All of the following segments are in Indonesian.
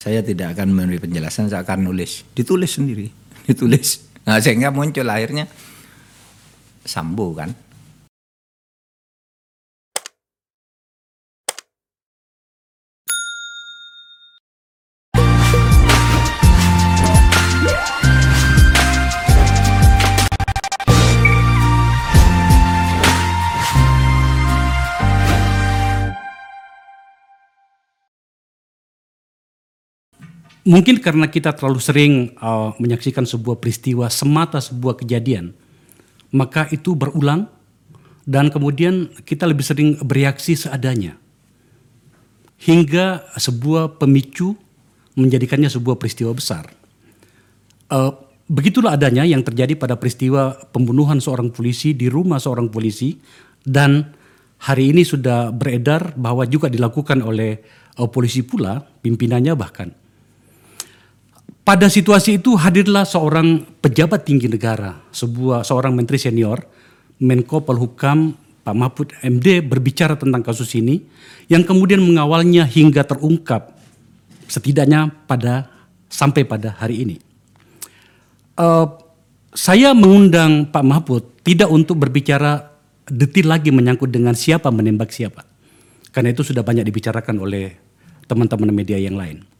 Saya tidak akan memberi penjelasan, saya akan nulis. Ditulis sendiri, ditulis. Nah, sehingga muncul akhirnya Sambo kan. Mungkin karena kita terlalu sering uh, menyaksikan sebuah peristiwa semata sebuah kejadian, maka itu berulang dan kemudian kita lebih sering bereaksi seadanya. Hingga sebuah pemicu menjadikannya sebuah peristiwa besar. Uh, begitulah adanya yang terjadi pada peristiwa pembunuhan seorang polisi di rumah seorang polisi dan hari ini sudah beredar bahwa juga dilakukan oleh uh, polisi pula, pimpinannya bahkan. Pada situasi itu hadirlah seorang pejabat tinggi negara, sebuah seorang menteri senior, Menko Polhukam Pak Mahfud MD berbicara tentang kasus ini yang kemudian mengawalnya hingga terungkap setidaknya pada sampai pada hari ini. Uh, saya mengundang Pak Mahfud tidak untuk berbicara detil lagi menyangkut dengan siapa menembak siapa. Karena itu sudah banyak dibicarakan oleh teman-teman media yang lain.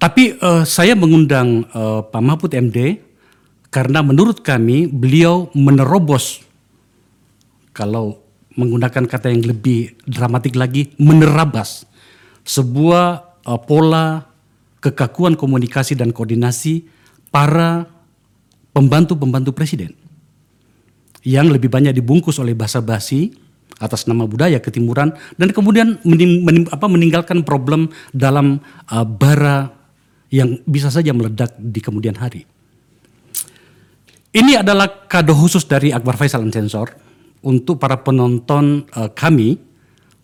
Tapi uh, saya mengundang uh, Pak Mahfud MD karena menurut kami beliau menerobos kalau menggunakan kata yang lebih dramatik lagi menerabas sebuah uh, pola kekakuan komunikasi dan koordinasi para pembantu-pembantu presiden yang lebih banyak dibungkus oleh bahasa basi atas nama budaya ketimuran dan kemudian menim, menim, apa, meninggalkan problem dalam uh, bara yang bisa saja meledak di kemudian hari. Ini adalah kado khusus dari Akbar Faisal Sensor untuk para penonton uh, kami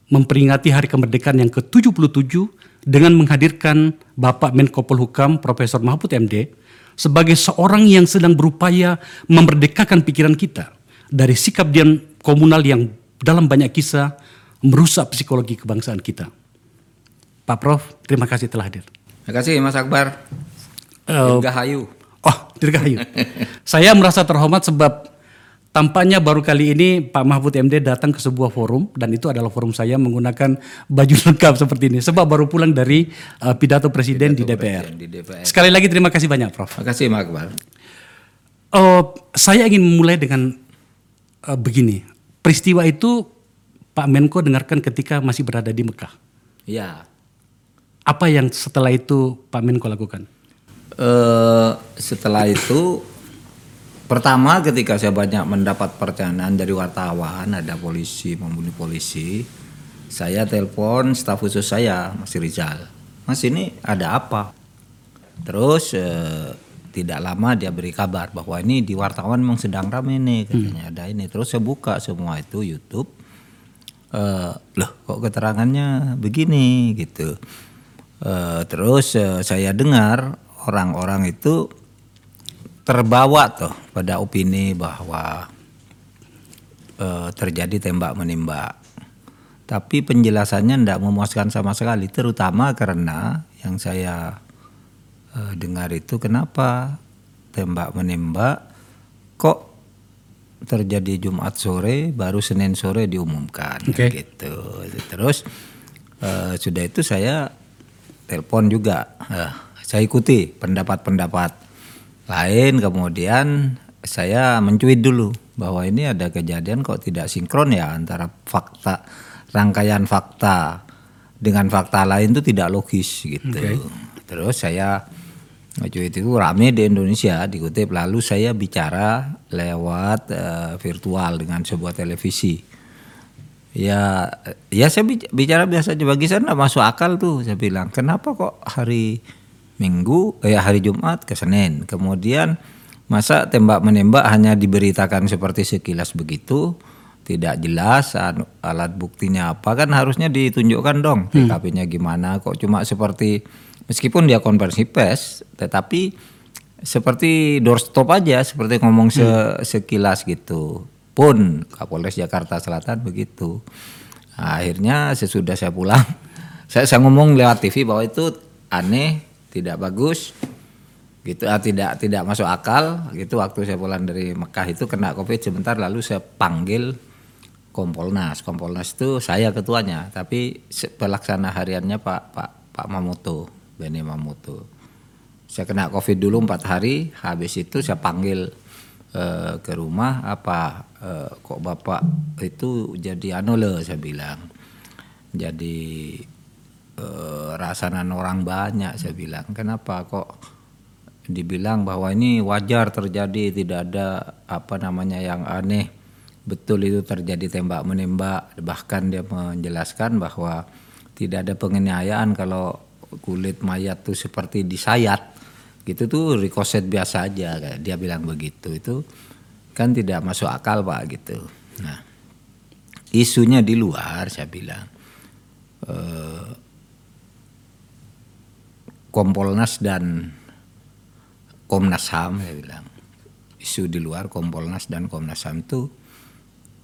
memperingati hari kemerdekaan yang ke-77 dengan menghadirkan Bapak Menko Polhukam Profesor Mahfud MD sebagai seorang yang sedang berupaya memerdekakan pikiran kita dari sikap diam komunal yang dalam banyak kisah merusak psikologi kebangsaan kita. Pak Prof, terima kasih telah hadir. Terima kasih Mas Akbar. Uh, Dirgahayu. Oh, Dirgahayu. Saya merasa terhormat sebab tampaknya baru kali ini Pak Mahfud MD datang ke sebuah forum dan itu adalah forum saya menggunakan baju lengkap seperti ini sebab baru pulang dari uh, pidato presiden, pidato di, DPR. presiden di DPR. Sekali lagi terima kasih banyak Prof. Terima kasih Mas Akbar. Uh, saya ingin memulai dengan uh, begini. Peristiwa itu Pak Menko dengarkan ketika masih berada di Mekah. Iya. Apa yang setelah itu Pak Menko lakukan? Uh, setelah itu pertama ketika saya banyak mendapat pertanyaan dari wartawan ada polisi membunuh polisi saya telepon staf khusus saya Mas Rizal. Mas ini ada apa? Terus uh, tidak lama dia beri kabar bahwa ini di wartawan memang sedang ramai nih katanya hmm. ada ini. Terus saya buka semua itu YouTube. Uh, loh kok keterangannya begini? Gitu Uh, terus uh, saya dengar orang-orang itu terbawa tuh pada opini bahwa uh, terjadi tembak menembak. Tapi penjelasannya tidak memuaskan sama sekali, terutama karena yang saya dengar itu kenapa tembak menembak kok terjadi Jumat sore baru Senin sore diumumkan okay. gitu. Terus sudah itu saya telepon juga. Uh, saya ikuti pendapat-pendapat lain. Kemudian saya mencuit dulu bahwa ini ada kejadian kok tidak sinkron ya antara fakta rangkaian fakta dengan fakta lain itu tidak logis gitu. Okay. Terus saya mencuit itu rame di Indonesia dikutip lalu saya bicara lewat uh, virtual dengan sebuah televisi ya ya saya bicara biasa aja. Bagi saya nggak masuk akal tuh saya bilang. Kenapa kok hari Minggu eh hari Jumat ke Senin? Kemudian masa tembak menembak hanya diberitakan seperti sekilas begitu? Tidak jelas alat buktinya apa? Kan harusnya ditunjukkan dong hmm. TKP-nya gimana. Kok cuma seperti meskipun dia konversi pes tetapi seperti doorstop aja seperti ngomong se hmm. sekilas gitu pun Kapolres Jakarta Selatan begitu. Nah, akhirnya sesudah saya pulang, saya, saya ngomong lewat TV bahwa itu aneh, tidak bagus, gitu, ah, tidak tidak masuk akal. Gitu waktu saya pulang dari Mekah itu kena covid sebentar, lalu saya panggil Kompolnas. Kompolnas itu saya ketuanya, tapi pelaksana hariannya Pak Pak Pak Mamoto, Beni Mamoto. Saya kena covid dulu empat hari, habis itu saya panggil eh, ke rumah apa eh, kok bapak itu jadi anu loh saya bilang. Jadi eh, rasanan orang banyak saya bilang. Kenapa kok dibilang bahwa ini wajar terjadi tidak ada apa namanya yang aneh. Betul itu terjadi tembak menembak bahkan dia menjelaskan bahwa tidak ada penganiayaan kalau kulit mayat tuh seperti disayat. Gitu tuh rikoset biasa aja dia bilang begitu. Itu kan tidak masuk akal pak gitu. Nah isunya di luar saya bilang eh, Kompolnas dan Komnas Ham saya bilang. Isu di luar Kompolnas dan Komnas Ham itu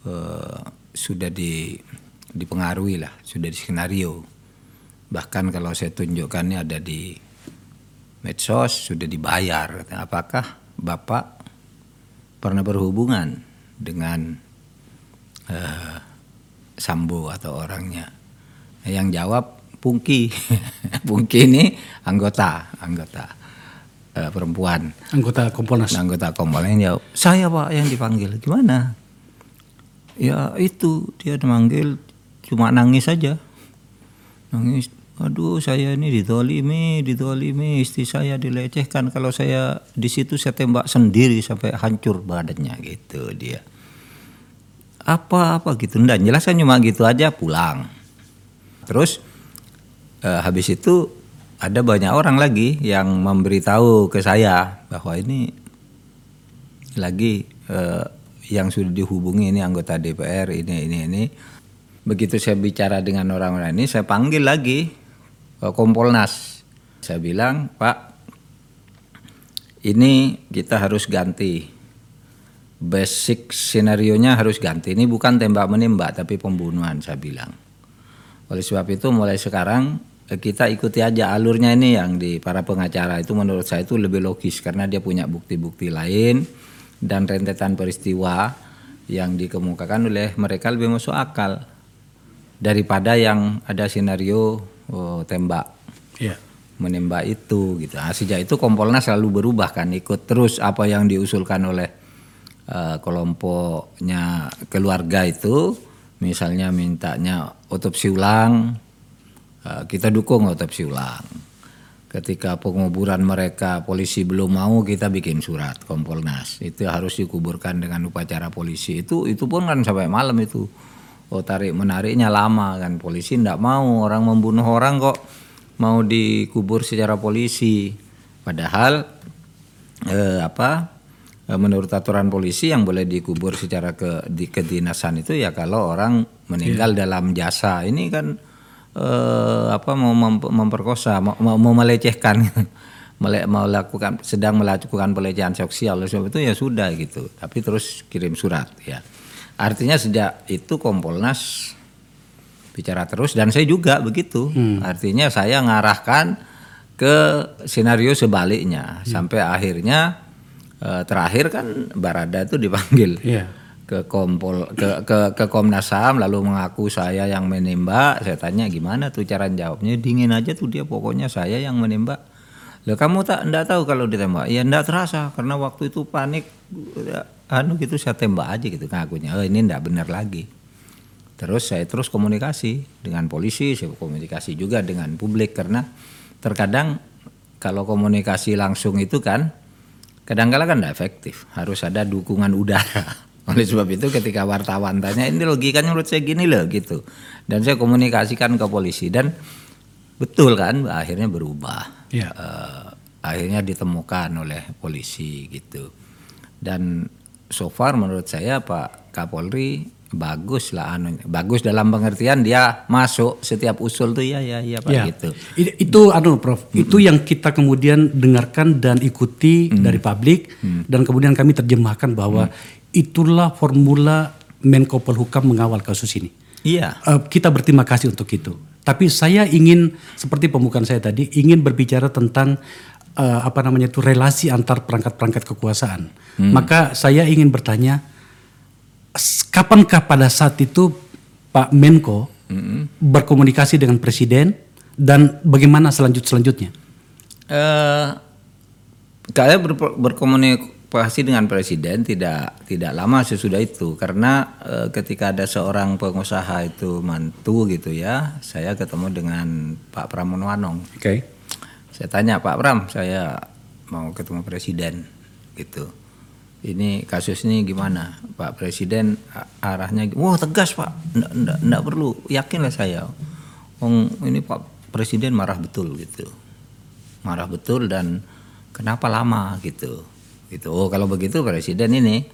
eh, sudah di dipengaruhi lah sudah di skenario. Bahkan kalau saya tunjukkannya ada di medsos sudah dibayar. Apakah bapak pernah berhubungan dengan eh, Sambo atau orangnya. Yang jawab Pungki. Pungki ini anggota anggota eh, perempuan. Anggota Kompolnas. anggota kompolnya jawab saya pak yang dipanggil. Gimana? Ya itu dia manggil cuma nangis saja nangis aduh saya ini ditolimi ditolimi istri saya dilecehkan. Kalau saya di situ saya tembak sendiri sampai hancur badannya gitu dia. Apa apa gitu ndak jelaskan cuma gitu aja pulang. Terus eh, habis itu ada banyak orang lagi yang memberitahu ke saya bahwa ini lagi eh, yang sudah dihubungi ini anggota DPR ini ini ini. Begitu saya bicara dengan orang-orang ini saya panggil lagi Kompolnas. Saya bilang Pak ini kita harus ganti. Basic skenario nya harus ganti. Ini bukan tembak menembak tapi pembunuhan saya bilang. Oleh sebab itu mulai sekarang eh, kita ikuti aja alurnya ini yang di para pengacara. Itu menurut saya itu lebih logis karena dia punya bukti-bukti lain dan rentetan peristiwa yang dikemukakan oleh mereka lebih masuk akal daripada yang ada skenario oh, tembak Iya. menembak itu gitu. Nah, sejak itu Kompolnas selalu berubah kan ikut terus apa yang diusulkan oleh eh, kelompoknya keluarga itu misalnya mintanya otopsi ulang eh, kita dukung otopsi ulang. Ketika penguburan mereka polisi belum mau kita bikin surat Kompolnas itu harus dikuburkan dengan upacara polisi itu itu pun kan sampai malam itu oh tarik menariknya lama kan. Polisi ndak mau. Orang membunuh orang kok mau dikubur secara polisi. Padahal eh, apa eh, menurut aturan polisi yang boleh dikubur secara ke di kedinasan itu ya kalau orang meninggal dalam jasa. Ini kan eh, apa mau mem- memperkosa mau, mau, melecehkan. Mele- mau lakukan sedang melakukan pelecehan seksual oleh sebab itu ya sudah gitu. Tapi terus kirim surat ya artinya sejak itu Kompolnas bicara terus dan saya juga begitu. Artinya saya ngarahkan ke senario sebaliknya. Sampai akhirnya eh, terakhir kan Barada itu dipanggil Iya. ke kompol ke ke ke Komnas HAM lalu mengaku saya yang menembak. Saya tanya gimana tuh cara jawabnya? Dingin aja tuh dia pokoknya saya yang menembak. Loh kamu tak enggak tahu kalau ditembak? Ya enggak terasa karena waktu itu panik ya, anu gitu saya tembak aja gitu ngakunya oh ini enggak benar lagi. Terus saya terus komunikasi dengan polisi saya komunikasi juga dengan publik karena terkadang kalau komunikasi langsung itu kan kadang-kala kan tidak efektif. Harus ada dukungan udara. Oleh sebab itu ketika wartawan tanya ini logikanya menurut saya gini loh gitu. Dan saya komunikasikan ke polisi dan betul kan akhirnya berubah. Iya. Eh, akhirnya ditemukan oleh polisi gitu. Dan so far menurut saya Pak Kapolri bagus lah anu bagus dalam pengertian dia masuk setiap usul tuh ya ya ya Pak Ya. gitu I- Itu anu Prof, itu yang kita kemudian dengarkan dan ikuti dari publik dan kemudian kami terjemahkan bahwa itulah formula Menko Polhukam mengawal kasus ini. iya Eh, kita berterima kasih untuk itu. Tapi saya ingin seperti pembukaan saya tadi ingin berbicara tentang eh, apa namanya itu relasi antar perangkat-perangkat kekuasaan. Maka saya ingin bertanya kapankah pada saat itu Pak Menko berkomunikasi dengan presiden dan bagaimana selanjut selanjutnya? Eh, saya ber- berkomunikasi dengan presiden tidak tidak lama sesudah itu karena eh, ketika ada seorang pengusaha itu mantu gitu ya, saya ketemu dengan Pak Pramono Anung. Oke. Saya tanya Pak Pram, saya mau ketemu presiden gitu. Ini kasus ini gimana? Pak Presiden arahnya, wah tegas Pak, ndak perlu, yakinlah saya. Oh, ini Pak Presiden marah betul gitu, marah betul dan kenapa lama gitu, gitu. Oh kalau begitu Presiden ini,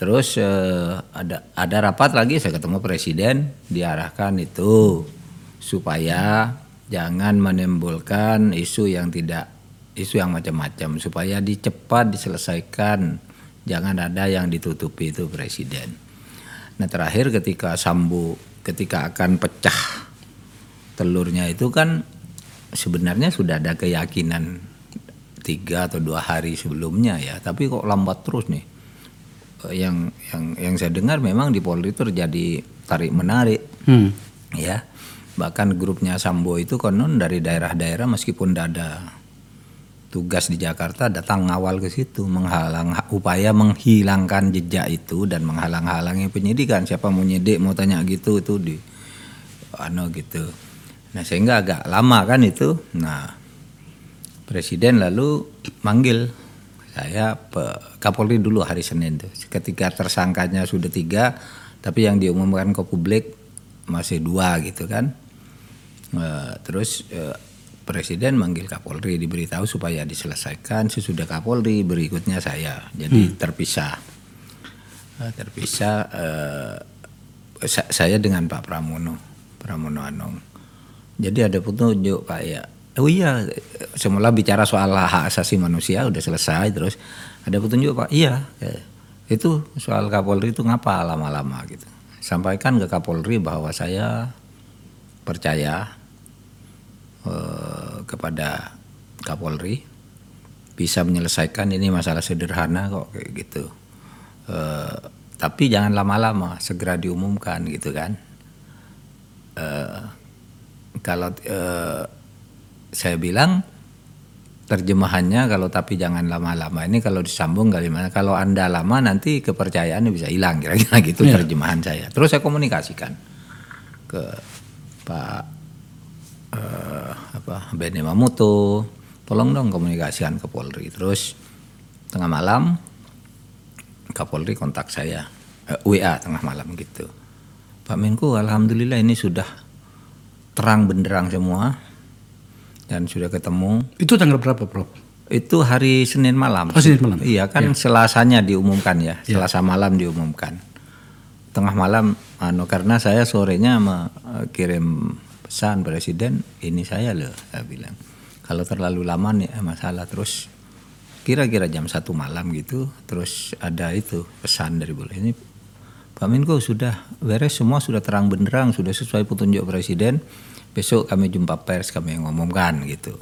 terus eh, ada ada rapat lagi, saya ketemu Presiden, diarahkan itu supaya jangan menimbulkan isu yang tidak isu yang macam-macam. Supaya dicepat diselesaikan. Jangan ada yang ditutupi itu presiden. Nah terakhir ketika Sambu ketika akan pecah telurnya itu kan sebenarnya sudah ada keyakinan tiga atau dua hari sebelumnya ya. Tapi kok lambat terus nih? Yang yang yang saya dengar memang di Polri itu terjadi tarik menarik Hmm. ya bahkan grupnya Sambo itu konon dari daerah-daerah meskipun tidak ada tugas di Jakarta datang ngawal ke situ menghalang upaya menghilangkan jejak itu dan menghalang-halangi penyidikan. Siapa mau nyidik mau tanya gitu itu di ano gitu. Nah sehingga agak lama kan itu. Nah presiden lalu manggil saya pe- Kapolri dulu hari Senin tuh. Ketika tersangkanya sudah tiga tapi yang diumumkan ke publik masih dua gitu kan Eh, terus eh, presiden manggil Kapolri diberitahu supaya diselesaikan sesudah Kapolri berikutnya saya. Jadi terpisah. Eh, terpisah eh, sa- saya dengan Pak Pramono Pramono Anung. Jadi ada petunjuk Pak ya. Oh iya semula bicara soal hak asasi manusia udah selesai terus ada petunjuk Pak. Iya itu soal Kapolri itu ngapa lama-lama gitu. Sampaikan ke Kapolri bahwa saya percaya eh, kepada Kapolri bisa menyelesaikan. Ini masalah sederhana kok kayak gitu. Eh, tapi jangan lama-lama, segera diumumkan gitu kan. Eh, kalau eh, saya bilang terjemahannya kalau tapi jangan lama-lama. Ini kalau disambung kali mana kalau anda lama nanti kepercayaannya bisa hilang kira-kira gitu terjemahan saya. Terus saya komunikasikan ke Pak eh, apa Bene Mamuto tolong dong komunikasikan ke Polri terus tengah malam Kapolri kontak saya eh, WA tengah malam gitu Pak Menko Alhamdulillah ini sudah terang benderang semua dan sudah ketemu Itu tanggal berapa, Prof? itu hari Senin malam. Oh, Senin malam. Iya kan Selasanya diumumkan ya. Selasa malam diumumkan. Tengah malam anu karena saya sorenya kirim pesan presiden ini saya loh saya bilang. Kalau terlalu lama nih eh, masalah terus. Kira-kira jam satu malam gitu terus ada itu pesan dari beliau ini Pak Menko sudah beres semua sudah terang benderang sudah sesuai petunjuk presiden. Besok kami jumpa pers kami ngomongkan gitu.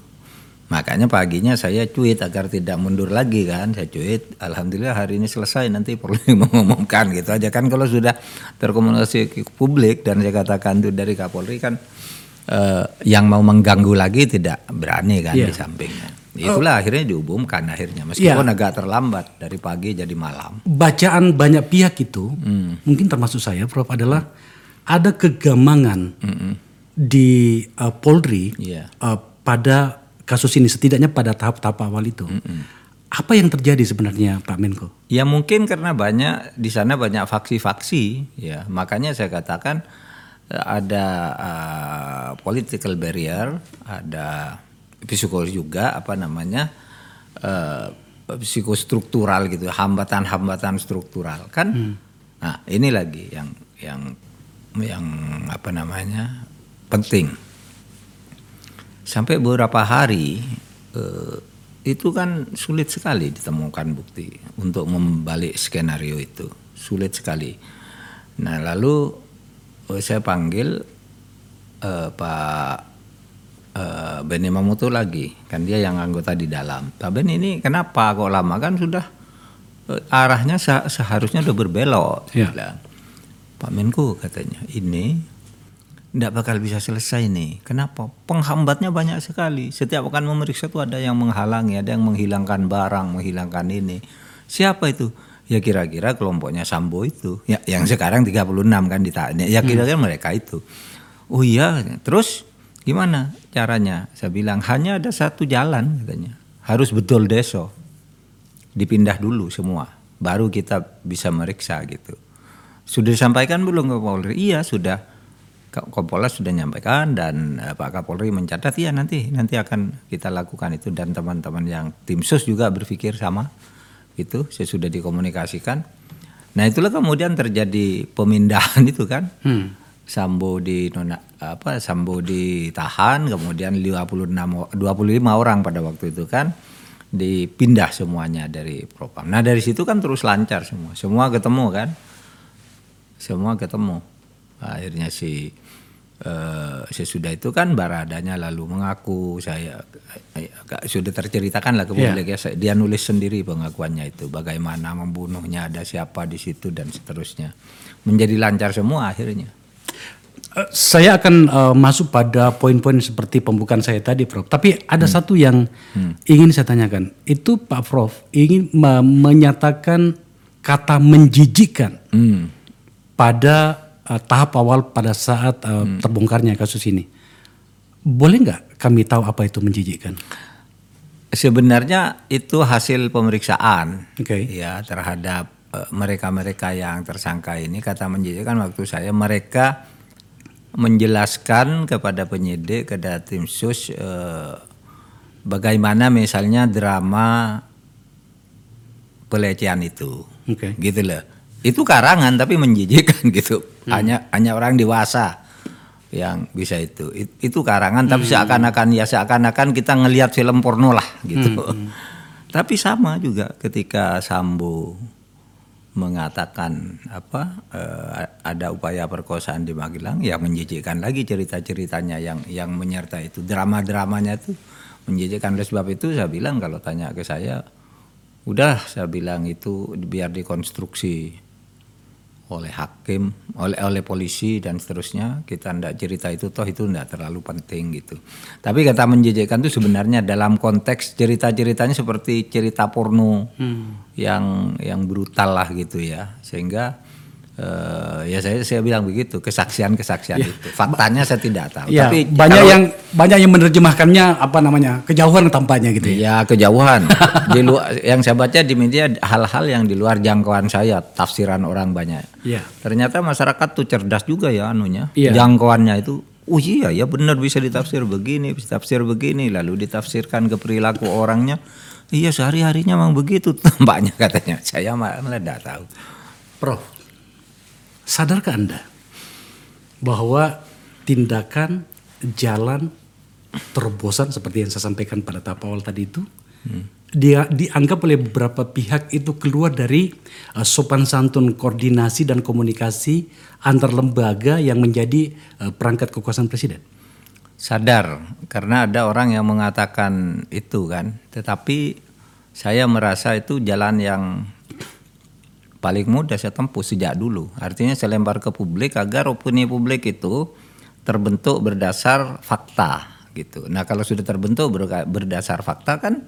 Makanya paginya saya cuit agar tidak mundur lagi kan saya cuit. Alhamdulillah hari ini selesai nanti perlu mengumumkan gitu aja. Kan kalau sudah terkomunikasi publik dan saya katakan itu dari Kapolri kan eh, yang mau mengganggu lagi tidak berani kan Iya. di sampingnya itulah akhirnya diumumkan akhirnya. Meskipun agak terlambat dari pagi jadi malam. Bacaan banyak pihak itu, mungkin termasuk saya, Prof, adalah ada kegamangan di uh, Polri Iya. uh, pada kasus ini, setidaknya pada tahap-tahap awal itu. Apa yang terjadi sebenarnya, Pak Menko? Ya mungkin karena banyak di sana banyak faksi-faksi ya. Makanya saya katakan ada eh, political barrier, ada psikologis juga apa namanya eh, psikostruktural gitu hambatan-hambatan struktural kan. Nah ini lagi yang yang yang apa namanya penting sampai beberapa hari eh, itu kan sulit sekali ditemukan bukti untuk membalik skenario itu sulit sekali. Nah lalu saya panggil eh, Pak eh, Beni Mamutu lagi, kan dia yang anggota di dalam. Pak Ben ini kenapa kok lama kan sudah eh, arahnya se- seharusnya udah berbelok. Ya. bilang. Pak Menko katanya ini tidak bakal bisa selesai nih. Kenapa? Penghambatnya banyak sekali. Setiap akan memeriksa itu ada yang menghalangi, ada yang menghilangkan barang, menghilangkan ini. Siapa itu? Ya kira-kira kelompoknya Sambo itu. Ya yang sekarang 36 kan ditanya. Ya kira-kira mereka itu. Oh iya, terus gimana caranya? Saya bilang hanya ada satu jalan katanya. Harus betul deso. Dipindah dulu semua. Baru kita bisa meriksa gitu. Sudah disampaikan belum ke Polri? Iya sudah. Kompolnas sudah menyampaikan dan eh, Pak Kapolri mencatat ya nanti nanti akan kita lakukan itu dan teman-teman yang tim sus juga berpikir sama itu saya sudah dikomunikasikan. Nah itulah kemudian terjadi pemindahan itu kan. Hmm. Sambo di nona apa Sambo ditahan kemudian 56 o- 25 orang pada waktu itu kan dipindah semuanya dari Propam. Nah dari situ kan terus lancar semua. Semua ketemu kan semua ketemu akhirnya si eh, sesudah itu kan baradanya lalu mengaku saya agak sudah terceritakan lah ke Iya. publik ya saya- dia nulis sendiri pengakuannya itu bagaimana membunuhnya ada siapa di situ dan seterusnya menjadi lancar semua akhirnya Eh, Saya akan eh, masuk pada poin-poin seperti pembukaan saya tadi, Prof. Tapi ada satu yang ingin saya tanyakan. Itu Pak Prof ingin me- menyatakan kata menjijikkan Hmm. pada eh, tahap awal pada saat eh, terbongkarnya kasus ini. Boleh nggak kami tahu apa itu menjijikkan? sebenarnya itu hasil pemeriksaan Oke. ya terhadap eh, mereka-mereka yang tersangka ini kata menjijikkan waktu saya mereka menjelaskan kepada penyidik kepada tim sus eh, bagaimana misalnya drama pelecehan itu Oke. gitu loh itu karangan tapi menjijikkan gitu hanya hanya orang dewasa yang bisa itu. It- itu karangan tapi seakan-akan ya seakan-akan kita ngelihat film porno lah gitu. Tapi sama juga ketika Sambo mengatakan apa eh, ada upaya perkosaan di Magelang ya menjijikkan lagi cerita-ceritanya yang yang menyertai itu. Drama-dramanya itu menjijikkan. Oleh sebab itu saya bilang kalau tanya ke saya udah saya bilang itu biar dikonstruksi oleh hakim, oleh oleh polisi dan seterusnya. Kita ndak cerita itu toh itu ndak terlalu penting gitu. Tapi kata menjejekkan itu sebenarnya dalam konteks cerita-ceritanya seperti cerita porno yang yang brutal lah gitu ya. Sehingga eh, ya saya saya bilang begitu kesaksian-kesaksian itu. Faktanya saya tidak tahu. Ya, Tapi banyak kalau- yang banyak yang menerjemahkannya apa namanya kejauhan tampaknya gitu ya. Ya kejauhan. di luar yang saya baca di media hal-hal yang di luar jangkauan saya, tafsiran orang banyak. Iya. Ternyata masyarakat tuh cerdas juga ya anunya. Iya. Jangkauannya itu Oh iya ya benar bisa ditafsir begini, bisa ditafsir begini, lalu ditafsirkan ke perilaku orangnya. Iya sehari-harinya memang begitu tampaknya katanya. Saya malah malah tidak tahu. Prof, sadarkah Anda bahwa tindakan jalan terobosan seperti yang saya sampaikan pada tahap awal tadi itu dia dianggap oleh beberapa pihak itu keluar dari uh, sopan santun koordinasi dan komunikasi antar lembaga yang menjadi uh, perangkat kekuasaan presiden. sadar karena ada orang yang mengatakan itu kan tetapi saya merasa itu jalan yang paling mudah saya tempuh sejak dulu. Artinya saya lempar ke publik agar opini publik itu terbentuk berdasar fakta gitu. Nah kalau sudah terbentuk berdasar fakta kan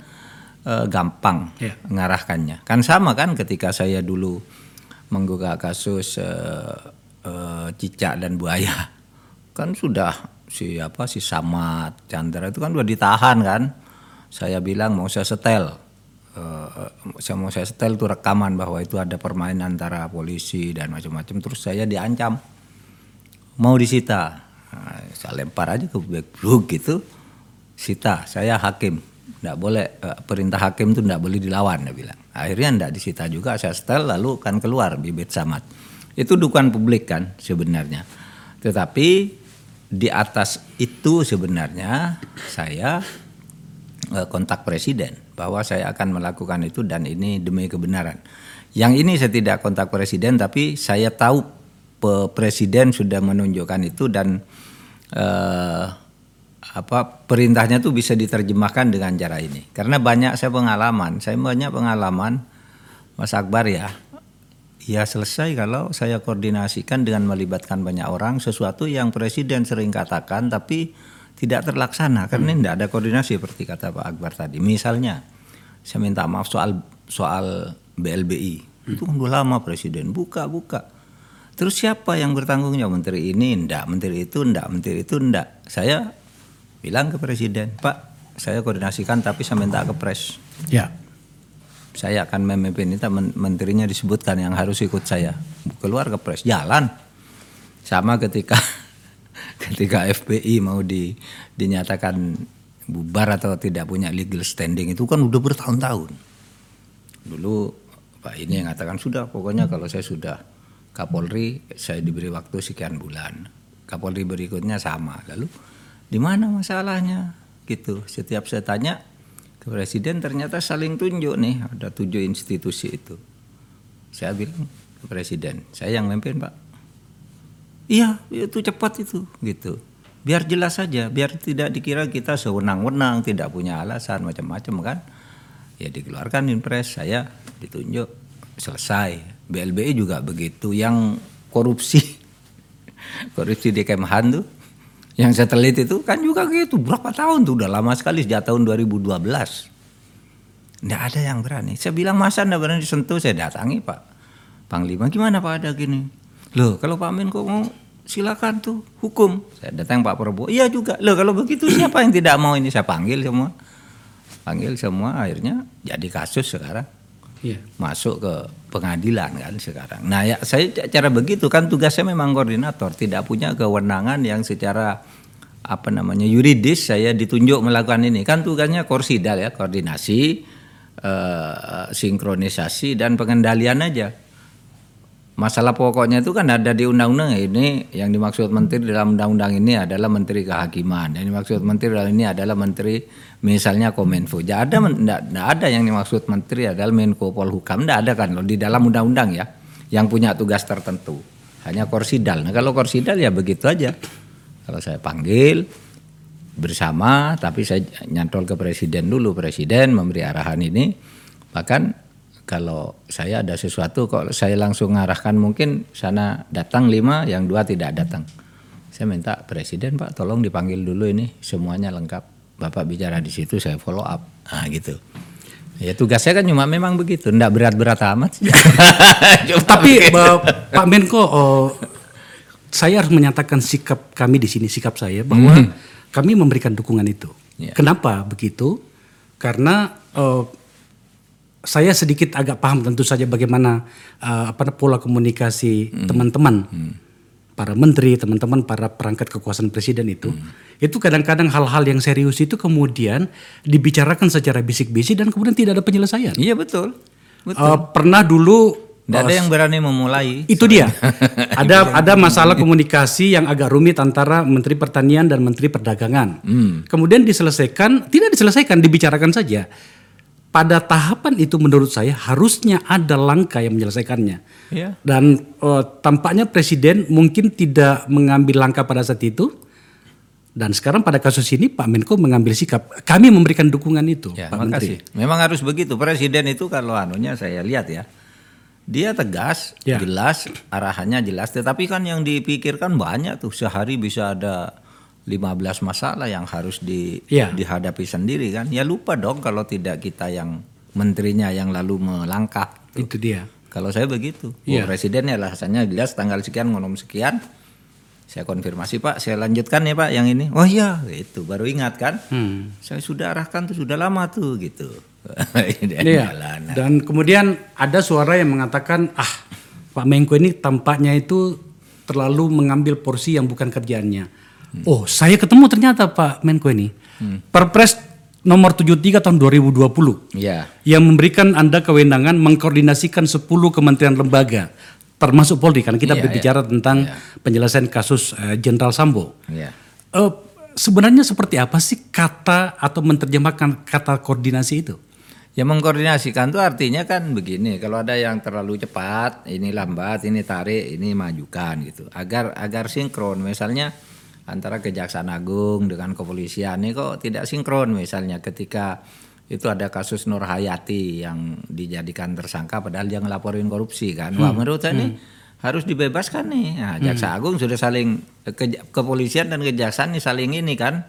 eh, gampang Ya. mengarahkannya. Kan sama kan ketika saya dulu menggugah kasus eh, eh, cicak dan buaya. Kan sudah si apa si Samad Chandra itu kan udah ditahan kan. Saya bilang mau saya setel Eh, saya mau saya setel tuh rekaman bahwa itu ada permainan antara polisi dan macam-macam. Terus saya diancam. Mau disita. Nah, saya lempar aja ke blog gitu. Sita saya hakim. Nggak boleh eh, perintah hakim itu nggak boleh dilawan dia bilang. Akhirnya nggak disita juga. Saya setel lalu kan keluar bibit samad. Itu dukungan publik kan sebenarnya. Tetapi di atas itu sebenarnya saya eh, kontak presiden bahwa saya akan melakukan itu dan ini demi kebenaran. Yang ini saya tidak kontak presiden tapi saya tahu presiden sudah menunjukkan itu dan eh, apa perintahnya tuh bisa diterjemahkan dengan cara ini. Karena banyak saya pengalaman, saya banyak pengalaman Mas Akbar ya. Ya selesai kalau saya koordinasikan dengan melibatkan banyak orang sesuatu yang presiden sering katakan tapi tidak terlaksana karena tidak ada koordinasi seperti kata Pak Akbar tadi. Misalnya saya minta maaf soal soal BLBI itu kan udah lama presiden buka buka. Terus siapa yang bertanggung jawab menteri ini ndak, menteri itu ndak, menteri itu ndak. Saya bilang ke presiden, Pak, saya koordinasikan tapi saya minta ke pres. Ya. Saya akan memimpin men- menterinya disebutkan yang harus ikut saya. Keluar ke pres, jalan. Sama ketika ketika FPI mau di, dinyatakan bubar atau tidak punya legal standing itu kan udah bertahun-tahun. Dulu Pak ini yang mengatakan sudah pokoknya kalau saya sudah Kapolri saya diberi waktu sekian bulan. Kapolri berikutnya sama. Lalu di mana masalahnya? Gitu. Setiap saya tanya ke presiden ternyata saling tunjuk nih ada tujuh institusi itu. Saya bilang ke presiden, saya yang memimpin pak. Iya itu cepat itu gitu. Biar jelas saja, biar tidak dikira kita sewenang-wenang, tidak punya alasan macam-macam kan. Ya dikeluarkan impres, saya ditunjuk selesai. BLBI juga begitu. Yang korupsi, korupsi di Kemhan tuh, yang satelit itu kan juga gitu. Berapa tahun tuh? Udah lama sekali sejak tahun 2012. Nggak ada yang berani. Saya bilang masa nggak berani disentuh, saya datangi Pak Panglima. Gimana Pak ada gini? Loh kalau Pak Menko mau silakan tuh hukum. Saya datang Pak Prabowo. Iya juga. Loh kalau begitu siapa yang tidak mau ini? Saya panggil semua. Panggil semua akhirnya jadi kasus sekarang Iya. masuk ke pengadilan kan sekarang. Nah ya saya cara begitu kan tugasnya memang koordinator, tidak punya kewenangan yang secara apa namanya yuridis saya ditunjuk melakukan ini kan tugasnya korsidal ya koordinasi, eh, sinkronisasi dan pengendalian aja. Masalah pokoknya itu kan ada di undang-undang ini yang dimaksud menteri dalam undang-undang ini adalah menteri kehakiman. Yang dimaksud menteri dalam ini adalah menteri misalnya Kominfo. Tidak ada enggak, ada yang dimaksud menteri adalah Menko Polhukam. Tidak ada kan loh di dalam undang-undang ya yang punya tugas tertentu. Hanya korsidal. Nah kalau korsidal ya begitu aja. Kalau saya panggil bersama tapi saya nyantol ke presiden dulu. Presiden memberi arahan ini. Bahkan kalau saya ada sesuatu kok saya langsung ngarahkan mungkin sana datang lima yang dua tidak datang. Saya minta presiden pak tolong dipanggil dulu ini semuanya lengkap. Bapak bicara di situ saya follow up. Nah gitu. Ya tugasnya kan cuma memang begitu ndak berat-berat amat Tapi Pak Menko, oh, saya harus menyatakan sikap kami di sini, sikap saya bahwa kami memberikan dukungan itu. Ya. Kenapa begitu? Karena eh, saya sedikit agak paham tentu saja bagaimana eh, apa pola komunikasi teman-teman, para menteri, teman-teman para perangkat kekuasaan presiden itu, itu kadang-kadang hal-hal yang serius itu kemudian dibicarakan secara bisik-bisik dan kemudian tidak ada penyelesaian. iya betul. Betul. Eh, pernah dulu ndak ada yang berani memulai itu dia. ada ada masalah komunikasi yang agak rumit antara Menteri Pertanian dan Menteri Perdagangan. Kemudian diselesaikan, tidak diselesaikan, dibicarakan saja. Pada tahapan itu menurut saya harusnya ada langkah yang menyelesaikannya. Iya. Dan eh, tampaknya presiden mungkin tidak mengambil langkah pada saat itu. Dan sekarang pada kasus ini Pak Menko mengambil sikap. Kami memberikan dukungan itu, Ya, Pak Menteri. Memang harus begitu. Presiden itu kalau anunya saya lihat ya, dia tegas, Ya. jelas, arahannya jelas. Tetapi kan yang dipikirkan banyak tuh. Sehari bisa ada 15 masalah yang harus di, Ya. dihadapi sendiri kan. Ya lupa dong kalau tidak kita yang menterinya yang lalu melangkah. Itu dia. Kalau saya begitu. Iya. Oh, presiden ya alasannya jelas tanggal sekian ngonom sekian. Saya konfirmasi Pak, saya lanjutkan ya Pak yang ini. Oh iya, itu baru ingat kan. Hmm. Saya sudah arahkan tuh sudah lama tuh gitu. Dan Iya. jalan. Dan kemudian ada suara yang mengatakan, ah Pak Menko ini tampaknya itu terlalu mengambil porsi yang bukan kerjaannya. Oh, saya ketemu ternyata Pak Menko ini. Perpres nomor 73 tahun 2020 Iya. yang memberikan Anda kewenangan mengkoordinasikan 10 kementerian lembaga termasuk Polri karena kita Iya, berbicara tentang penyelesaian kasus eh, Jenderal Sambo. Iya. Eh, sebenarnya seperti apa sih kata atau menerjemahkan kata koordinasi itu? Ya mengkoordinasikan tuh artinya kan begini, kalau ada yang terlalu cepat, ini lambat, ini tarik, ini majukan gitu. Agar agar sinkron. Misalnya antara Kejaksaan Agung dengan kepolisian ini kok tidak sinkron misalnya ketika itu ada kasus Nur Hayati yang dijadikan tersangka padahal dia ngelaporin korupsi kan. Wah, menurut saya ini harus dibebaskan nih. Nah, Jaksa Agung sudah saling ke, kepolisian dan kejaksaan nih saling ini kan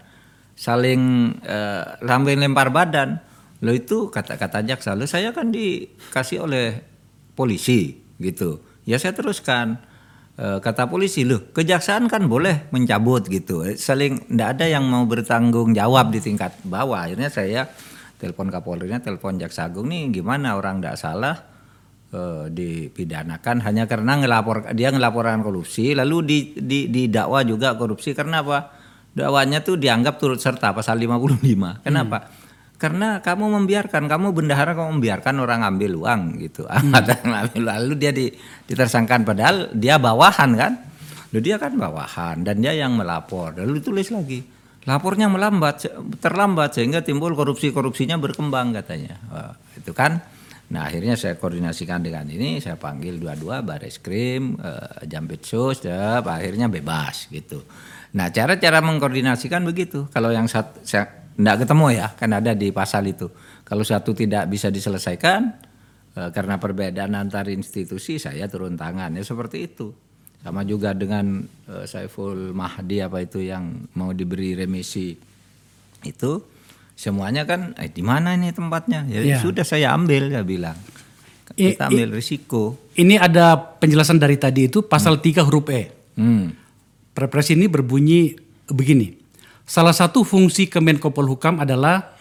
saling eh, saling lempar badan. Lo itu kata-kata jaksa, lo saya kan dikasih oleh polisi gitu. Ya saya teruskan kata polisi loh kejaksaan kan boleh mencabut gitu. Eh, saling tidak ada yang mau bertanggung jawab di tingkat bawah. Akhirnya saya telepon kapolrinya telepon jaksa agung nih gimana orang tidak salah eh, dipidanakan? Hanya karena ngelapor dia ngelaporkan korupsi lalu di, di didakwa juga korupsi. Karena apa? Dakwanya tuh dianggap turut serta pasal 55 kenapa karena kamu membiarkan kamu bendahara kamu membiarkan orang ambil uang gitu. Ambil lalu dia di, ditersangkan padahal dia bawahan kan? Loh, dia kan bawahan dan dia yang melapor. Lalu tulis lagi lapornya melambat terlambat sehingga timbul korupsi korupsinya berkembang katanya. Wah, itu kan? Nah akhirnya saya koordinasikan dengan ini saya panggil dua-dua baris krim eh, jampitsus ya, akhirnya bebas gitu. Nah cara-cara mengkoordinasikan begitu. Kalau yang satu saya tidak ketemu ya kan ada di pasal itu kalau satu tidak bisa diselesaikan eh, karena perbedaan antar institusi saya turun tangan ya seperti itu sama juga dengan eh, Saiful Mahdi apa itu yang mau diberi remisi itu semuanya kan eh, di mana ini tempatnya ya Ya. sudah saya ambil saya bilang kita ambil risiko Ini ada penjelasan dari tadi itu pasal 3 huruf E. hmm. Perpres ini berbunyi begini. Salah satu fungsi Kemenko Polhukam adalah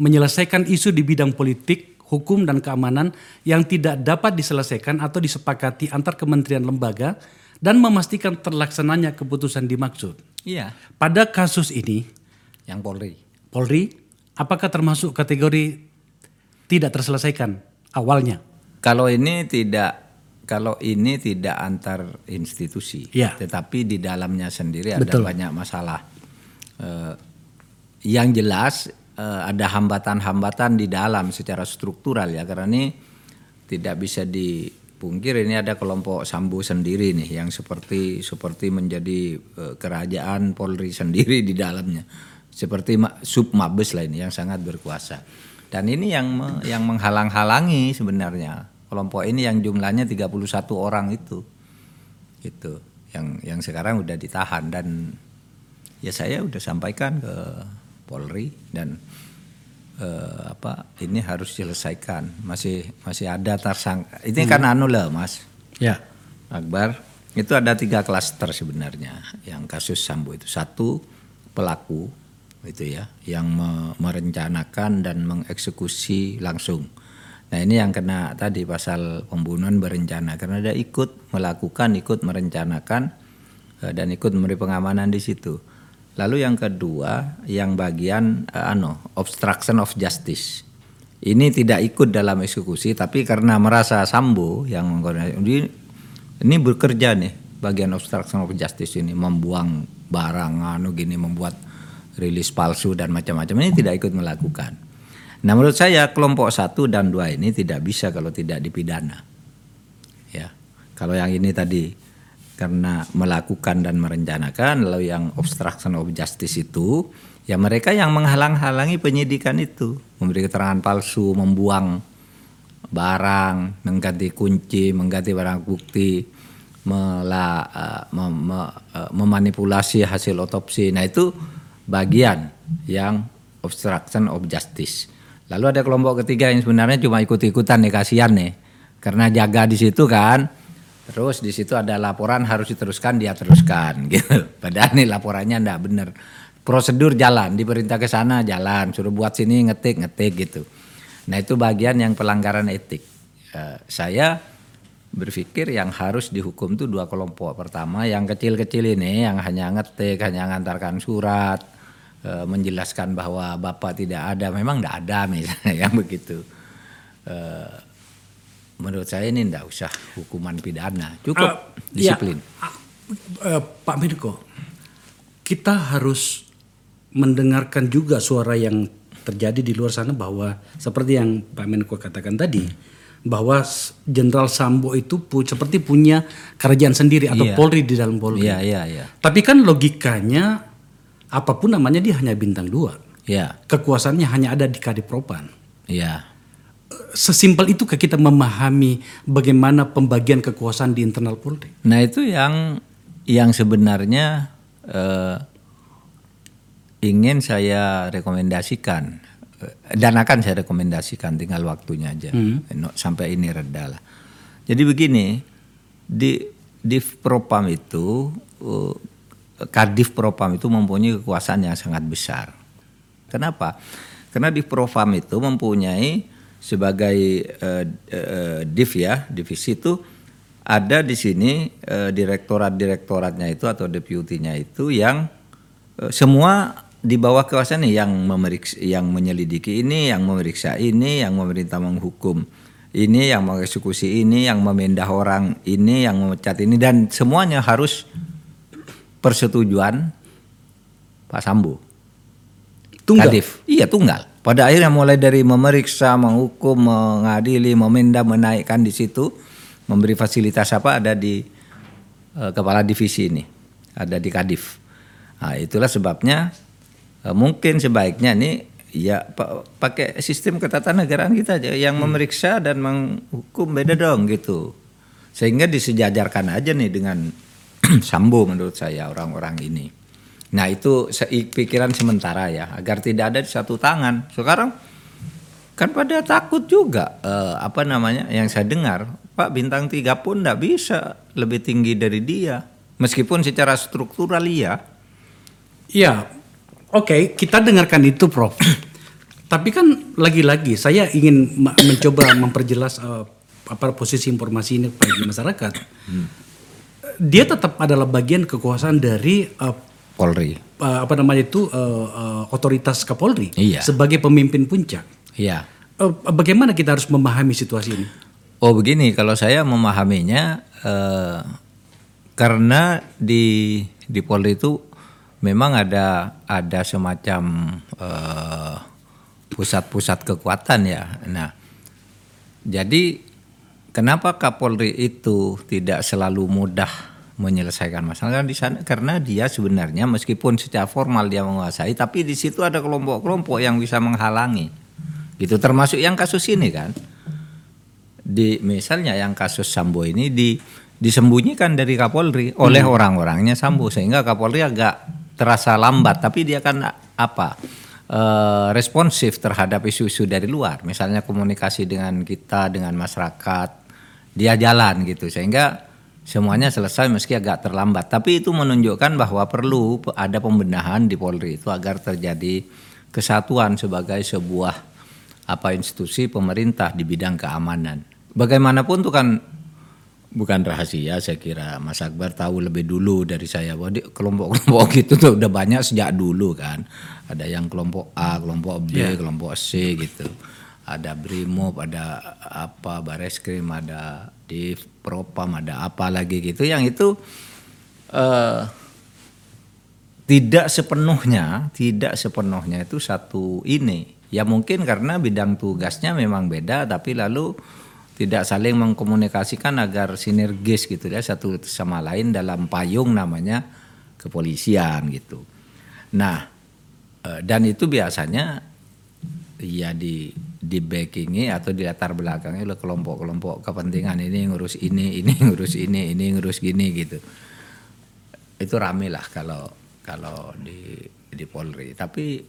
menyelesaikan isu di bidang politik, hukum dan keamanan yang tidak dapat diselesaikan atau disepakati antar kementerian lembaga dan memastikan terlaksananya keputusan dimaksud. iya Pada kasus ini, yang Polri Polri apakah termasuk kategori tidak terselesaikan awalnya? Kalau ini tidak kalau ini tidak antar institusi, Ya. tetapi di dalamnya sendiri ada Betul. banyak masalah. Eh, yang jelas eh, ada hambatan-hambatan di dalam secara struktural ya karena ini tidak bisa dipungkir ini ada kelompok sambo sendiri nih yang seperti seperti menjadi eh, kerajaan Polri sendiri di dalamnya. Seperti ma- sub mabes lah yang sangat berkuasa. Dan ini yang me- yang menghalang-halangi sebenarnya. Kelompok ini yang jumlahnya 31 orang itu. Gitu yang yang sekarang udah ditahan dan ya saya udah sampaikan ke Polri dan eh, apa ini harus diselesaikan. Masih masih ada tersangka. Ini kan anu lah mas. Ya. Akbar itu ada tiga klaster sebenarnya. Yang kasus Sambo itu. Satu pelaku itu ya yang me- merencanakan dan mengeksekusi langsung. Nah ini yang kena tadi pasal pembunuhan berencana. Karena dia ikut melakukan ikut merencanakan eh, dan ikut memberi pengamanan di situ lalu yang kedua yang bagian eh, ano obstruction of justice ini tidak ikut dalam eksekusi tapi karena merasa Sambo yang mengkoordinasi ini bekerja nih bagian obstruction of justice ini membuang barang anu gini membuat rilis palsu dan macam-macam ini tidak ikut melakukan. Nah menurut saya kelompok satu dan dua ini tidak bisa kalau tidak dipidana. Ya kalau yang ini tadi karena melakukan dan merencanakan lalu yang obstruction of justice itu ya mereka yang menghalang-halangi penyidikan itu. Memberi keterangan palsu membuang barang mengganti kunci mengganti barang bukti mela, eh, mem- me- eh, memanipulasi hasil otopsi. Nah itu bagian yang obstruction of justice. Lalu ada kelompok ketiga yang sebenarnya cuma ikut-ikutan nih kasihan nih. Karena jaga di situ kan Terus di situ ada laporan harus diteruskan dia teruskan gitu. Padahal nih laporannya enggak benar. Prosedur jalan, diperintah ke sana jalan, suruh buat sini ngetik ngetik gitu. Nah itu bagian yang pelanggaran etik. Eh, saya berpikir yang harus dihukum itu dua kelompok. Pertama yang kecil-kecil ini yang hanya ngetik, hanya ngantarkan surat, eh, menjelaskan bahwa bapak tidak ada, memang tidak ada misalnya yang begitu. Eh, menurut saya ini tidak usah hukuman pidana, cukup Ah, disiplin. ya, ah, eh, Pak Menko, kita harus mendengarkan juga suara yang terjadi di luar sana bahwa seperti yang Pak Menko katakan tadi, bahwa s- Jenderal Sambo itu pu- seperti punya kerajaan sendiri atau Iya. Polri di dalam Polri. Iya, iya, iya. Tapi kan logikanya apa pun namanya dia hanya bintang dua. Iya, Kekuasaannya hanya ada di Kadipropan. iya. Sesimpel itu kita memahami bagaimana pembagian kekuasaan di internal Polri. Nah itu yang yang sebenarnya eh, ingin saya rekomendasikan dan akan saya rekomendasikan tinggal waktunya aja No, sampai ini reda lah. Jadi begini di di Propam itu eh, Kadif Propam itu mempunyai kekuasaan yang sangat besar. Kenapa? Karena di Propam itu mempunyai sebagai eh, eh, div ya divisi itu ada di sini eh, direktorat-direktoratnya itu atau deputinya itu yang eh, semua di bawah kekuasaan ini yang memeriksa, yang menyelidiki ini, yang memeriksa ini, yang memerintah menghukum ini, yang mengeksekusi ini, yang memindah orang ini, yang memecat ini dan semuanya harus persetujuan Pak Sambo. Tunggal. Kadif. Iya tunggal. Pada akhirnya mulai dari memeriksa, menghukum, mengadili, memindah, menaikkan di situ, memberi fasilitas apa ada di eh, kepala divisi ini, ada di Kadif. Nah, itulah sebabnya eh, mungkin sebaiknya nih ya pa- pakai sistem ketatanegaraan kita aja yang memeriksa dan menghukum beda dong gitu. Sehingga disejajarkan aja nih dengan Sambo menurut saya orang-orang ini. Nah itu pikiran sementara ya agar tidak ada di satu tangan. Sekarang kan pada takut juga eh, apa namanya yang saya dengar Pak bintang tiga pun tidak bisa lebih tinggi dari dia meskipun secara struktural iya. Iya, oke kita dengarkan itu Prof. Tapi kan lagi-lagi saya ingin mencoba memperjelas eh, apa posisi informasi ini bagi masyarakat. Dia tetap adalah bagian kekuasaan dari eh, Polri. eh, apa namanya itu eh, eh, otoritas Kapolri Iya. sebagai pemimpin puncak. Iya. Eh, bagaimana kita harus memahami situasi ini? Oh begini, kalau saya memahaminya eh, karena di di Polri itu memang ada ada semacam pusat-pusat kekuatan ya. Nah, jadi kenapa Kapolri itu tidak selalu mudah menyelesaikan masalah di sana? Karena dia sebenarnya meskipun secara formal dia menguasai, tapi di situ ada kelompok-kelompok yang bisa menghalangi. Gitu termasuk yang kasus ini kan di misalnya yang kasus Sambo ini di disembunyikan dari Kapolri oleh orang-orangnya Sambo sehingga Kapolri agak terasa lambat tapi dia kan apa eh, responsif terhadap isu-isu dari luar misalnya komunikasi dengan kita dengan masyarakat dia jalan gitu sehingga semuanya selesai meski agak terlambat tapi itu menunjukkan bahwa perlu ada pembenahan di Polri itu agar terjadi kesatuan sebagai sebuah apa institusi pemerintah di bidang keamanan. Bagaimanapun itu kan bukan rahasia saya kira Mas Akbar tahu lebih dulu dari saya bahwa kelompok-kelompok gitu tuh udah banyak sejak dulu kan. Ada yang kelompok A, kelompok B, kelompok C gitu. Ada Brimob, ada apa Bareskrim, ada di Propam, ada apa lagi gitu yang itu eh tidak sepenuhnya, tidak sepenuhnya itu satu ini. Ya mungkin karena bidang tugasnya memang beda, tapi lalu tidak saling mengkomunikasikan agar sinergis gitu ya satu sama lain dalam payung namanya kepolisian gitu. Nah eh, dan itu biasanya ya di di backingi atau di latar belakangnya oleh kelompok-kelompok kepentingan ini ngurus ini, ini ngurus ini, ini ngurus gini gitu itu rame lah kalau kalau di di Polri. Tapi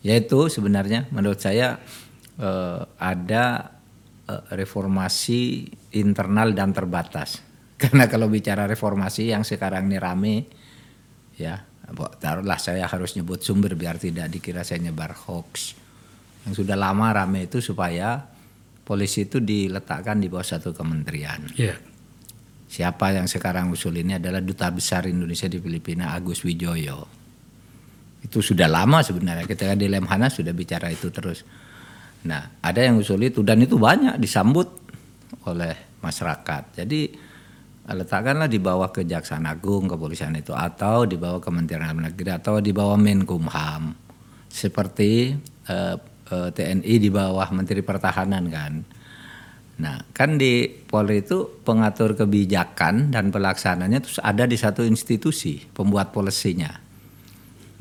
ya itu sebenarnya menurut saya eh, ada eh, reformasi internal dan terbatas. Karena kalau bicara reformasi yang sekarang ini rame ya taruhlah saya harus nyebut sumber biar tidak dikira saya nyebar hoax. Yang sudah lama rame itu supaya polisi itu diletakkan di bawah satu kementerian. Iya. Siapa yang sekarang usul ini adalah Duta Besar Indonesia di Filipina Agus Wijoyo. Itu sudah lama sebenarnya ketika di Lemhanas sudah bicara itu terus. Nah, ada yang usul itu dan itu banyak disambut oleh masyarakat. Jadi letakkanlah di bawah Kejaksaan Agung kepolisian itu atau di bawah Kementerian Dalam Negeri atau di bawah Menkumham. Seperti eh, eh, TNI di bawah Menteri Pertahanan kan. Nah, kan di Polri itu pengatur kebijakan dan pelaksananya terus ada di satu institusi, pembuat polisinya.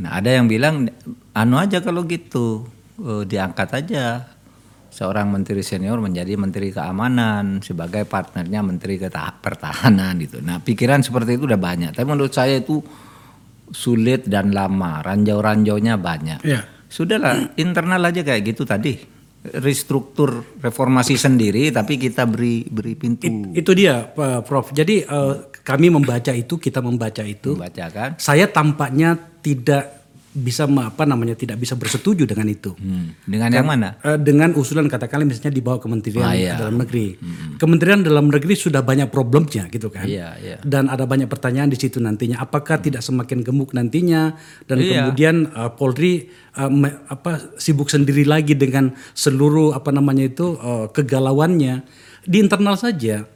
Nah, ada yang bilang anu aja kalau gitu, eh, diangkat aja seorang menteri senior menjadi menteri keamanan sebagai partnernya menteri pertahanan gitu. Nah, pikiran seperti itu udah banyak. Tapi menurut saya itu sulit dan lama, ranjau-ranjaunya banyak. Iya. Sudahlah, internal aja kayak gitu tadi. Restruktur reformasi sendiri tapi kita beri beri pintu Itu dia, Pak Prof. Jadi eh, kami membaca itu, kita membaca itu. baca kan. Saya tampaknya tidak bisa apa namanya tidak bisa bersetuju dengan itu. Hmm. Dengan yang mana? Eh, dengan usulan katakanlah misalnya di bawah Kementerian Ah, iya. Dalam Negeri. Kementerian Dalam Negeri sudah banyak problemnya gitu kan. Iya, iya. Dan ada banyak pertanyaan di situ nantinya apakah tidak semakin gemuk nantinya dan Iya. kemudian eh, Polri me- apa sibuk sendiri lagi dengan seluruh apa namanya itu eh, kegalauannya di internal saja.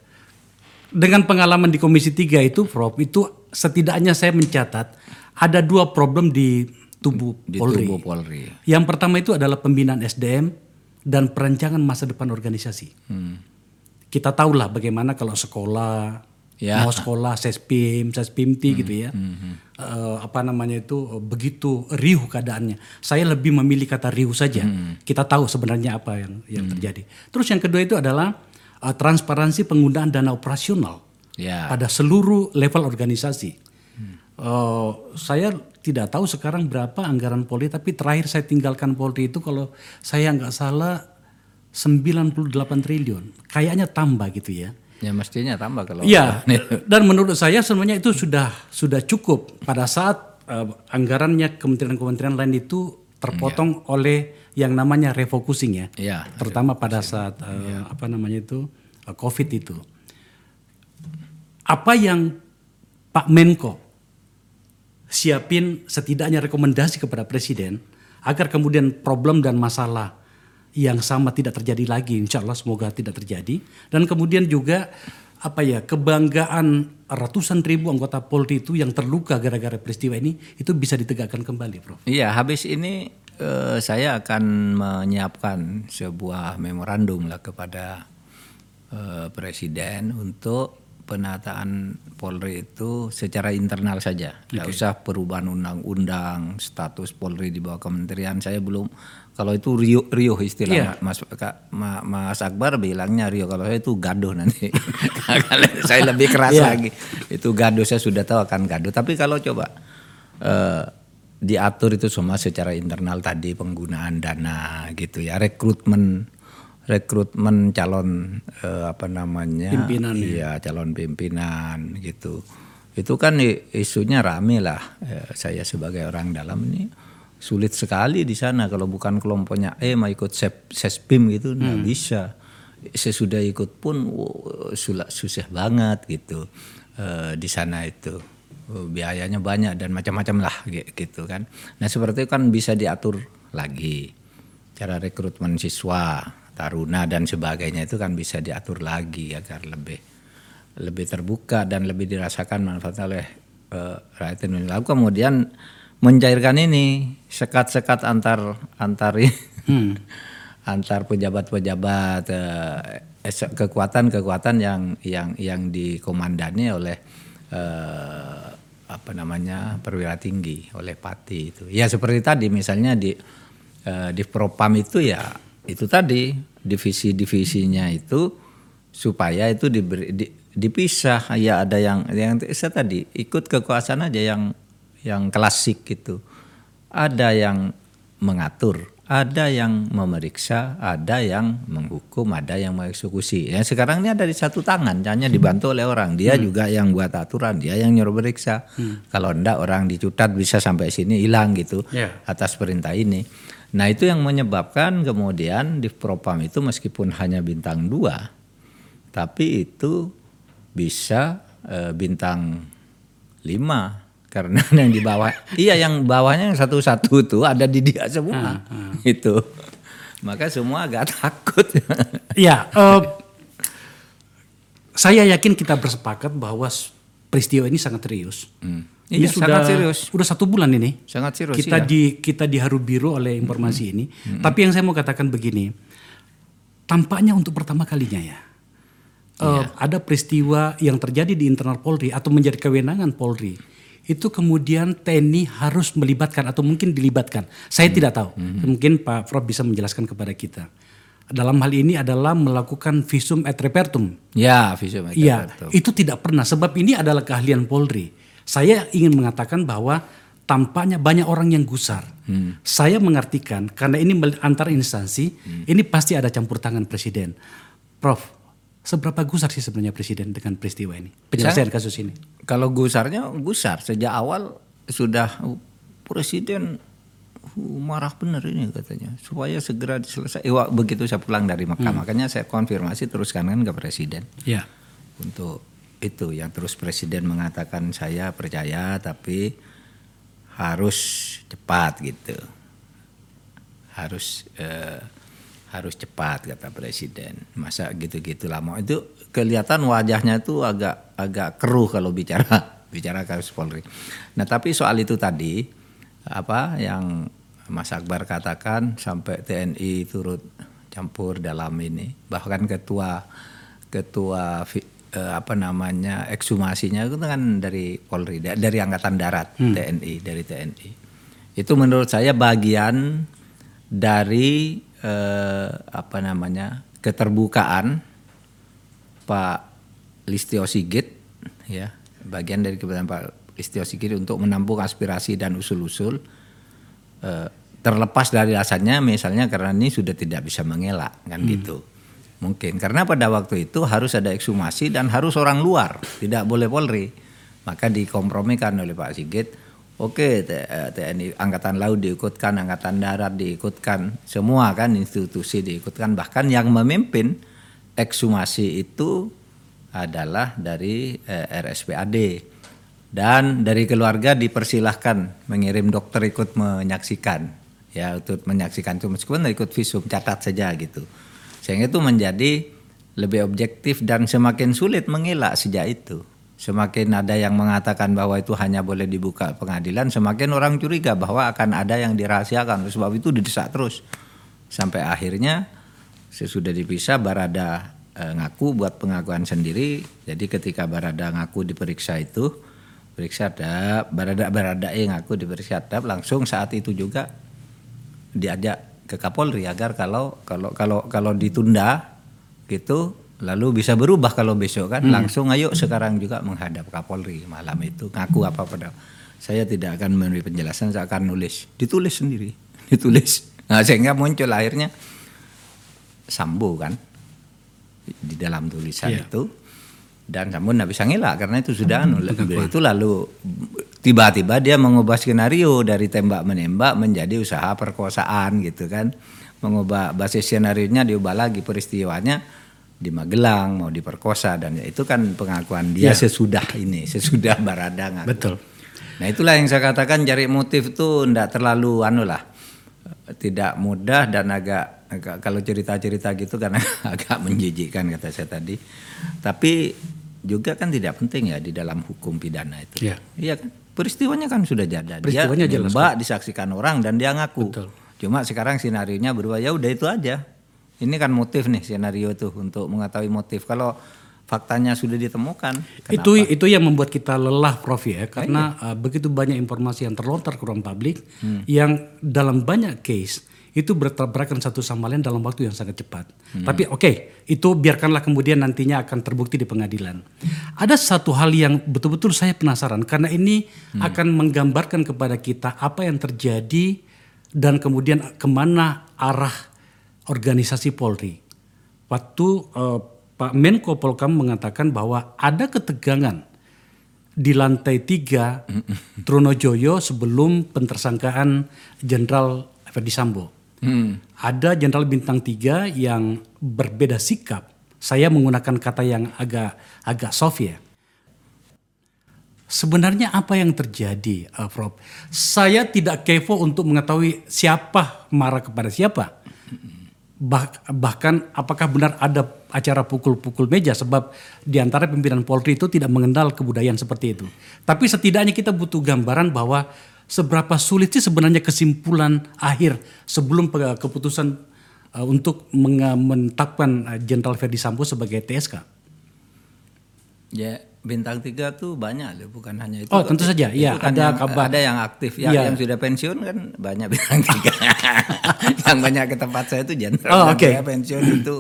Dengan pengalaman di Komisi 3 itu Prof itu setidaknya saya mencatat ada dua problem di tubuh Di Polri. tubuh Polri. Yang pertama itu adalah pembinaan SDM dan perancangan masa depan organisasi. Hmm. Kita tahulah bagaimana kalau sekolah, Ya. Hmm, mau sekolah, sespim, sespimti gitu ya. Eh, apa namanya itu eh, begitu riuh keadaannya. Saya lebih memilih kata riuh saja. Hmm. Kita tahu sebenarnya apa yang yang terjadi. Terus yang kedua itu adalah eh, transparansi penggunaan dana operasional Ya. pada seluruh level organisasi. Eh, saya tidak tahu sekarang berapa anggaran Polri, tapi terakhir saya tinggalkan Polri itu kalau saya nggak salah 98 triliun. Kayaknya tambah gitu ya. Ya mestinya tambah kalau Iya. Dan menurut saya sebenarnya itu sudah sudah cukup pada saat eh, anggarannya kementerian-kementerian lain itu terpotong oleh yang namanya refocusing ya. Iya. Terutama pada saat eh, apa namanya itu eh, Covid itu. Apa yang Pak Menko siapin setidaknya rekomendasi kepada presiden agar kemudian problem dan masalah yang sama tidak terjadi lagi insya Allah semoga tidak terjadi dan kemudian juga apa ya kebanggaan ratusan ribu anggota Polri itu yang terluka gara-gara peristiwa ini itu bisa ditegakkan kembali Prof. Iya, habis ini eh, saya akan menyiapkan sebuah memorandum lah kepada eh, presiden untuk penataan Polri itu secara internal saja. Tidak usah perubahan undang-undang, status Polri di bawah kementerian. Saya belum kalau itu Rio, Rio istilah Iya. Mas Kak, Ma- Mas Akbar bilangnya Rio kalau saya itu gaduh nanti. Kalau saya lebih keras Iya. lagi. Itu gaduh saya sudah tahu akan gaduh. Tapi kalau coba eh, diatur itu semua secara internal tadi penggunaan dana gitu ya, rekrutmen rekrutmen calon eh, apa namanya? Pimpinan ya. iya calon pimpinan gitu. Itu kan isunya rame lah Eh, saya sebagai orang dalam ini. Sulit sekali di sana kalau bukan kelompoknya eh mau ikut sep- sespim gitu nggak bisa. Sesudah ikut pun wow, sula- susah banget gitu eh, di sana itu. Oh, biayanya banyak dan macam-macam lah gi- gitu kan. Nah seperti itu kan bisa diatur lagi cara rekrutmen siswa taruna dan sebagainya itu kan bisa diatur lagi agar lebih lebih terbuka dan lebih dirasakan manfaatnya oleh eh, rakyat Indonesia. Lalu kemudian mencairkan ini sekat-sekat antar antar antar pejabat-pejabat es- kekuatan-kekuatan yang yang yang dikomandani oleh eh, apa namanya perwira tinggi oleh pati itu. Ya seperti tadi misalnya di eh, di Propam itu ya itu tadi divisi-divisinya itu supaya itu diberi di- dipisah. Ya ada yang yang saya tadi ikut kekuasaan aja yang yang klasik gitu ada yang mengatur ada yang memeriksa ada yang menghukum ada yang mengeksekusi. Ya sekarang ini ada di satu tangan hanya dibantu oleh orang. Dia juga yang buat aturan dia yang nyuruh periksa. Kalau enggak orang dicutat bisa sampai sini hilang gitu Ya. atas perintah ini. Nah itu yang menyebabkan kemudian di Propam itu meskipun hanya bintang dua, tapi itu bisa eh, bintang lima karena yang di bawah, iya yang bawahnya yang satu-satu tuh ada di dia semua itu. Maka semua agak takut. Ya, eh, saya yakin kita bersepakat bahwa peristiwa ini sangat serius. Ini Iya, sudah sangat serius. Udah satu bulan ini. Sangat serius. kita iya. di kita diharu biru oleh informasi ini. Tapi yang saya mau katakan begini, tampaknya untuk pertama kalinya ya. eh, ada peristiwa yang terjadi di internal Polri atau menjadi kewenangan Polri itu kemudian TNI harus melibatkan atau mungkin dilibatkan. Saya tidak tahu. Mungkin Pak Prof bisa menjelaskan kepada kita. Dalam hal ini adalah melakukan visum et repertum. Ya, visum et Iya, repertum. itu tidak pernah sebab ini adalah keahlian Polri. Saya ingin mengatakan bahwa tampaknya banyak orang yang gusar. Saya mengartikan karena ini antar instansi, ini pasti ada campur tangan presiden. Prof, seberapa gusar sih sebenarnya presiden dengan peristiwa ini? Penyelesaian kasus ini. Kalau gusarnya gusar sejak awal sudah presiden uh, marah benar ini katanya supaya segera diselesaikan. Wah, begitu saya pulang dari Mekah makanya saya konfirmasi teruskan kan ke presiden Ya. untuk itu yang terus presiden mengatakan saya percaya tapi harus cepat gitu. Harus eh, harus cepat kata presiden. Masa gitu-gitu lama itu kelihatan wajahnya itu agak agak keruh kalau bicara bicara kasus Polri. Nah tapi soal itu tadi apa yang Mas Akbar katakan sampai TNI turut campur dalam ini. Bahkan ketua ketua eh, apa namanya ekshumasinya itu kan dari Polri da- dari angkatan darat TNI dari TNI. Itu menurut saya bagian dari eh, apa namanya keterbukaan Pak Listio Sigit ya. Bagian dari kebetulan Pak Listio Sigit untuk menampung aspirasi dan usul-usul eh, terlepas dari alasannya misalnya karena ini sudah tidak bisa mengelak kan gitu mungkin. Karena pada waktu itu harus ada ekshumasi dan harus orang luar tidak boleh Polri. Maka dikompromikan oleh Pak Sigit. Oke T- eh, TNI angkatan laut diikutkan angkatan darat diikutkan semua kan institusi diikutkan. Bahkan yang memimpin ekshumasi itu adalah dari eh, RSPAD dan dari keluarga dipersilahkan mengirim dokter ikut menyaksikan. Ya untuk menyaksikan. Itu meskipun ikut visum catat saja gitu sehingga itu menjadi lebih objektif dan semakin sulit mengelak sejak itu. Semakin ada yang mengatakan bahwa itu hanya boleh dibuka pengadilan semakin orang curiga bahwa akan ada yang dirahasiakan. Sebab itu didesak terus. Sampai akhirnya sesudah dipisah Barada eh, ngaku buat pengakuan sendiri. Jadi ketika Barada ngaku diperiksa itu periksa dap Barada Barada eh ngaku diperiksa dap langsung saat itu juga diajak ke Kapolri agar kalau kalau kalau kalau ditunda gitu lalu bisa berubah kalau besok kan. Langsung ayo sekarang juga menghadap Kapolri malam itu ngaku apa pada. Saya tidak akan memberi penjelasan saya akan nulis. Ditulis sendiri ditulis. Nah sehingga muncul akhirnya Sambo kan di dalam tulisan Iya. itu. Dan Sambo nggak bisa ngelak karena itu sudah anu itu lalu tiba-tiba dia mengubah skenario dari tembak menembak menjadi usaha perkosaan gitu kan mengubah basis skenario nya diubah lagi peristiwanya di Magelang mau diperkosa dan itu kan pengakuan dia Iya. sesudah ini sesudah Barada ngaku. Betul. Nah itulah yang saya katakan cari motif itu ndak terlalu anu lah tidak mudah dan agak, agak kalau cerita-cerita gitu kan agak menjijikkan kata saya tadi. Tapi juga kan tidak penting ya di dalam hukum pidana itu. Iya. Iya kan? Peristiwanya kan sudah jadi. Peristiwanya dia jelas, nembak, disaksikan orang dan dia ngaku. Betul. Cuma sekarang sinarionya berubah ya udah itu aja. Ini kan motif nih skenario tuh untuk mengetahui motif. Kalau faktanya sudah ditemukan, Itu itu yang membuat kita lelah Prof ya karena uh, begitu banyak informasi yang terlontar ke ruang publik yang dalam banyak case itu bertabrakan satu sama lain dalam waktu yang sangat cepat. Tapi oke, itu biarkanlah kemudian nantinya akan terbukti di pengadilan. Ada satu hal yang betul-betul saya penasaran karena ini akan menggambarkan kepada kita apa yang terjadi dan kemudian ke mana arah organisasi Polri. Waktu eh, Pak Menko Polkam mengatakan bahwa ada ketegangan di lantai tiga Tronojoyo sebelum pentersangkaan Jenderal Ferdi Sambo. Hmm. Ada Jenderal Bintang tiga yang berbeda sikap. Saya menggunakan kata yang agak agak soft ya. Sebenarnya apa yang terjadi, uh, Prof? Saya tidak kepo untuk mengetahui siapa marah kepada siapa. Bah- bahkan apakah benar ada acara pukul-pukul meja sebab di antara pimpinan Polri itu tidak mengenal kebudayaan seperti itu. Tapi setidaknya kita butuh gambaran bahwa seberapa sulit sih sebenarnya kesimpulan akhir sebelum keputusan eh, untuk menetapkan eh, Jenderal Ferdi Sambo sebagai TSK? Ya bintang tiga tuh banyak loh, bukan hanya itu. Oh, tentu saja. Itu Iya, kan ada yang, kabar. ada yang aktif, ya, Iya. yang sudah pensiun kan banyak bintang tiga. yang banyak ke tempat saya itu jenderal Oh, saya pensiun itu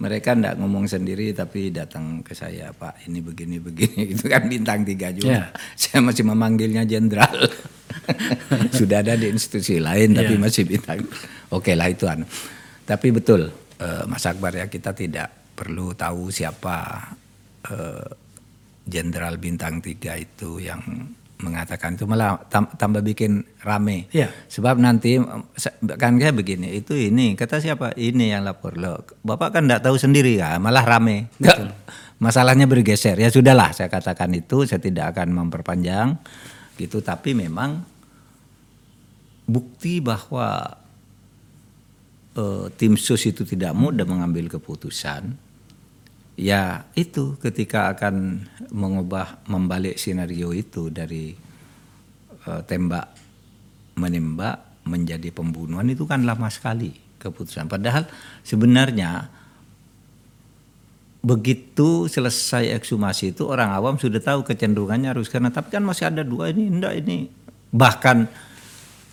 mereka ndak ngomong sendiri tapi datang ke saya Pak ini begini begini itu kan bintang tiga juga. Iya. Saya masih memanggilnya jenderal. sudah ada di institusi lain tapi Iya. masih bintang. Oke lah itu anu. Tapi betul eh, Mas Akbar ya kita tidak perlu tahu siapa eh, jenderal bintang tiga itu yang mengatakan itu malah tam- tambah bikin rame. Iya. Sebab nanti kan kayak begini, itu ini kata siapa? Ini yang lapor lo. Bapak kan tidak tahu sendiri ya, malah rame. Nggak, masalahnya bergeser. Ya sudahlah, saya katakan itu, saya tidak akan memperpanjang gitu. Tapi memang bukti bahwa eh, tim sus itu tidak mudah mengambil keputusan. Ya itu ketika akan mengubah membalik skenario itu dari eh, tembak menembak menjadi pembunuhan itu kan lama sekali keputusan. Padahal sebenarnya begitu selesai ekshumasi itu orang awam sudah tahu kecenderungannya harus karena tapi kan masih ada dua ini enggak ini. Bahkan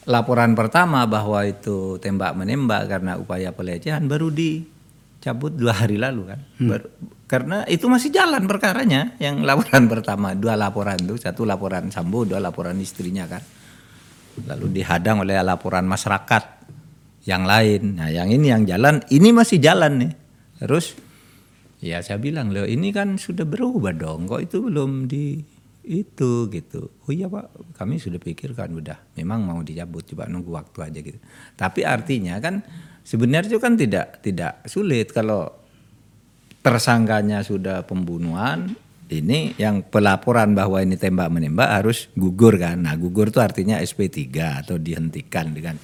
laporan pertama bahwa itu tembak menembak karena upaya pelecehan baru dicabut dua hari lalu kan. Baru- karena itu masih jalan perkaranya. Yang laporan pertama dua laporan itu satu laporan Sambo dua laporan istrinya kan. Lalu dihadang oleh laporan masyarakat yang lain. Nah yang ini yang jalan ini masih jalan nih. Terus Ya saya bilang loh ini kan sudah berubah dong. Kok itu belum di itu? Gitu. Oh iya Pak. Kami sudah pikirkan udah. Memang mau dicabut coba nunggu waktu aja gitu. Tapi artinya kan sebenarnya itu kan tidak tidak sulit kalau tersangkanya sudah pembunuhan ini yang pelaporan bahwa ini tembak menembak harus gugur kan. Nah gugur itu artinya SP3 atau dihentikan dengan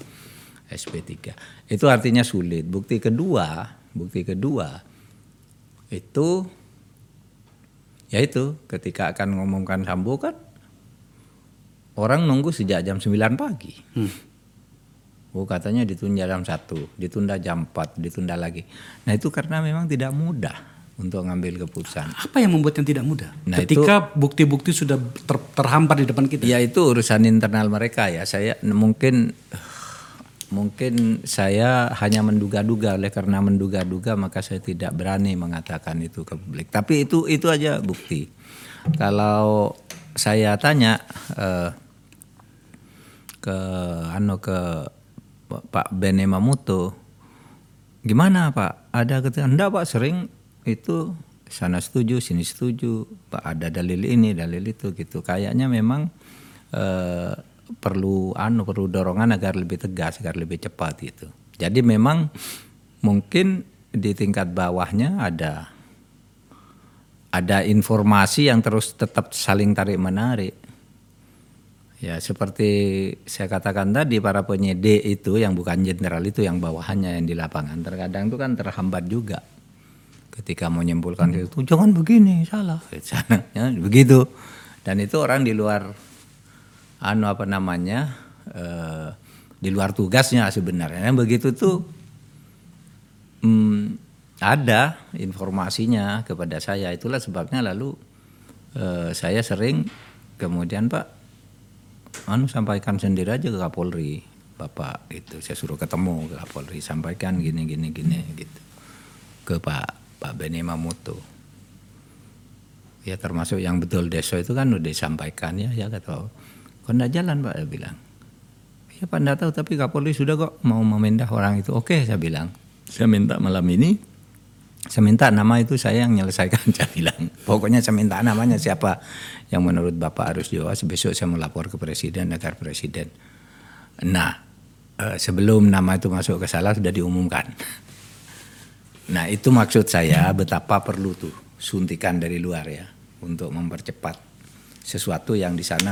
SP3. Itu artinya sulit. Bukti kedua, bukti kedua itu ya itu ketika akan mengumumkan Sambo kan orang nunggu sejak jam 9 pagi. Oh katanya ditunda jam 1, ditunda jam 4, ditunda lagi. Nah itu karena memang tidak mudah untuk ngambil keputusan. Apa yang membuat yang tidak mudah? Nah, Ketika bukti-bukti sudah ter- terhampar di depan kita. Ya itu urusan internal mereka ya. Saya mungkin mungkin saya hanya menduga-duga oleh karena menduga-duga maka saya tidak berani mengatakan itu ke publik. Tapi itu itu aja bukti. Kalau saya tanya eh, ke ano ke Pak Bene Mamuto, gimana Pak? Ada ketika enggak Pak sering itu sana setuju sini setuju Pak ada dalil ini dalil itu gitu. Kayaknya memang eh, perlu anu perlu dorongan agar lebih tegas agar lebih cepat gitu. Jadi memang mungkin di tingkat bawahnya ada ada informasi yang terus tetap saling tarik menarik. Ya seperti saya katakan tadi para penyidik itu yang bukan jenderal itu yang bawahannya yang di lapangan terkadang itu kan terhambat juga ketika mau menyimpulkan itu jangan begini salah. Ya, begitu. Dan itu orang di luar anu apa namanya eh, di luar tugasnya sebenarnya. Begitu tuh hmm, ada informasinya kepada saya. Itulah sebabnya lalu eh, saya sering kemudian Pak anu sampaikan sendiri aja ke Kapolri Bapak gitu. Saya suruh ketemu ke Kapolri sampaikan gini gini gini gitu. Ke Pak Pak Beni Mamuto ya termasuk yang betul deso itu kan udah disampaikan ya ya kata kok enggak jalan Pak? Saya bilang. Ya Pak enggak tahu tapi Kapolri sudah kok mau memindah orang itu. Oke saya bilang. Saya minta malam ini saya minta nama itu saya yang menyelesaikan saya bilang. Pokoknya saya minta namanya siapa yang menurut Bapak harus jawab besok saya mau lapor ke Presiden agar Presiden. Nah eh, sebelum nama itu masuk ke salah sudah diumumkan nah itu maksud saya betapa perlu tuh suntikan dari luar ya untuk mempercepat sesuatu yang di sana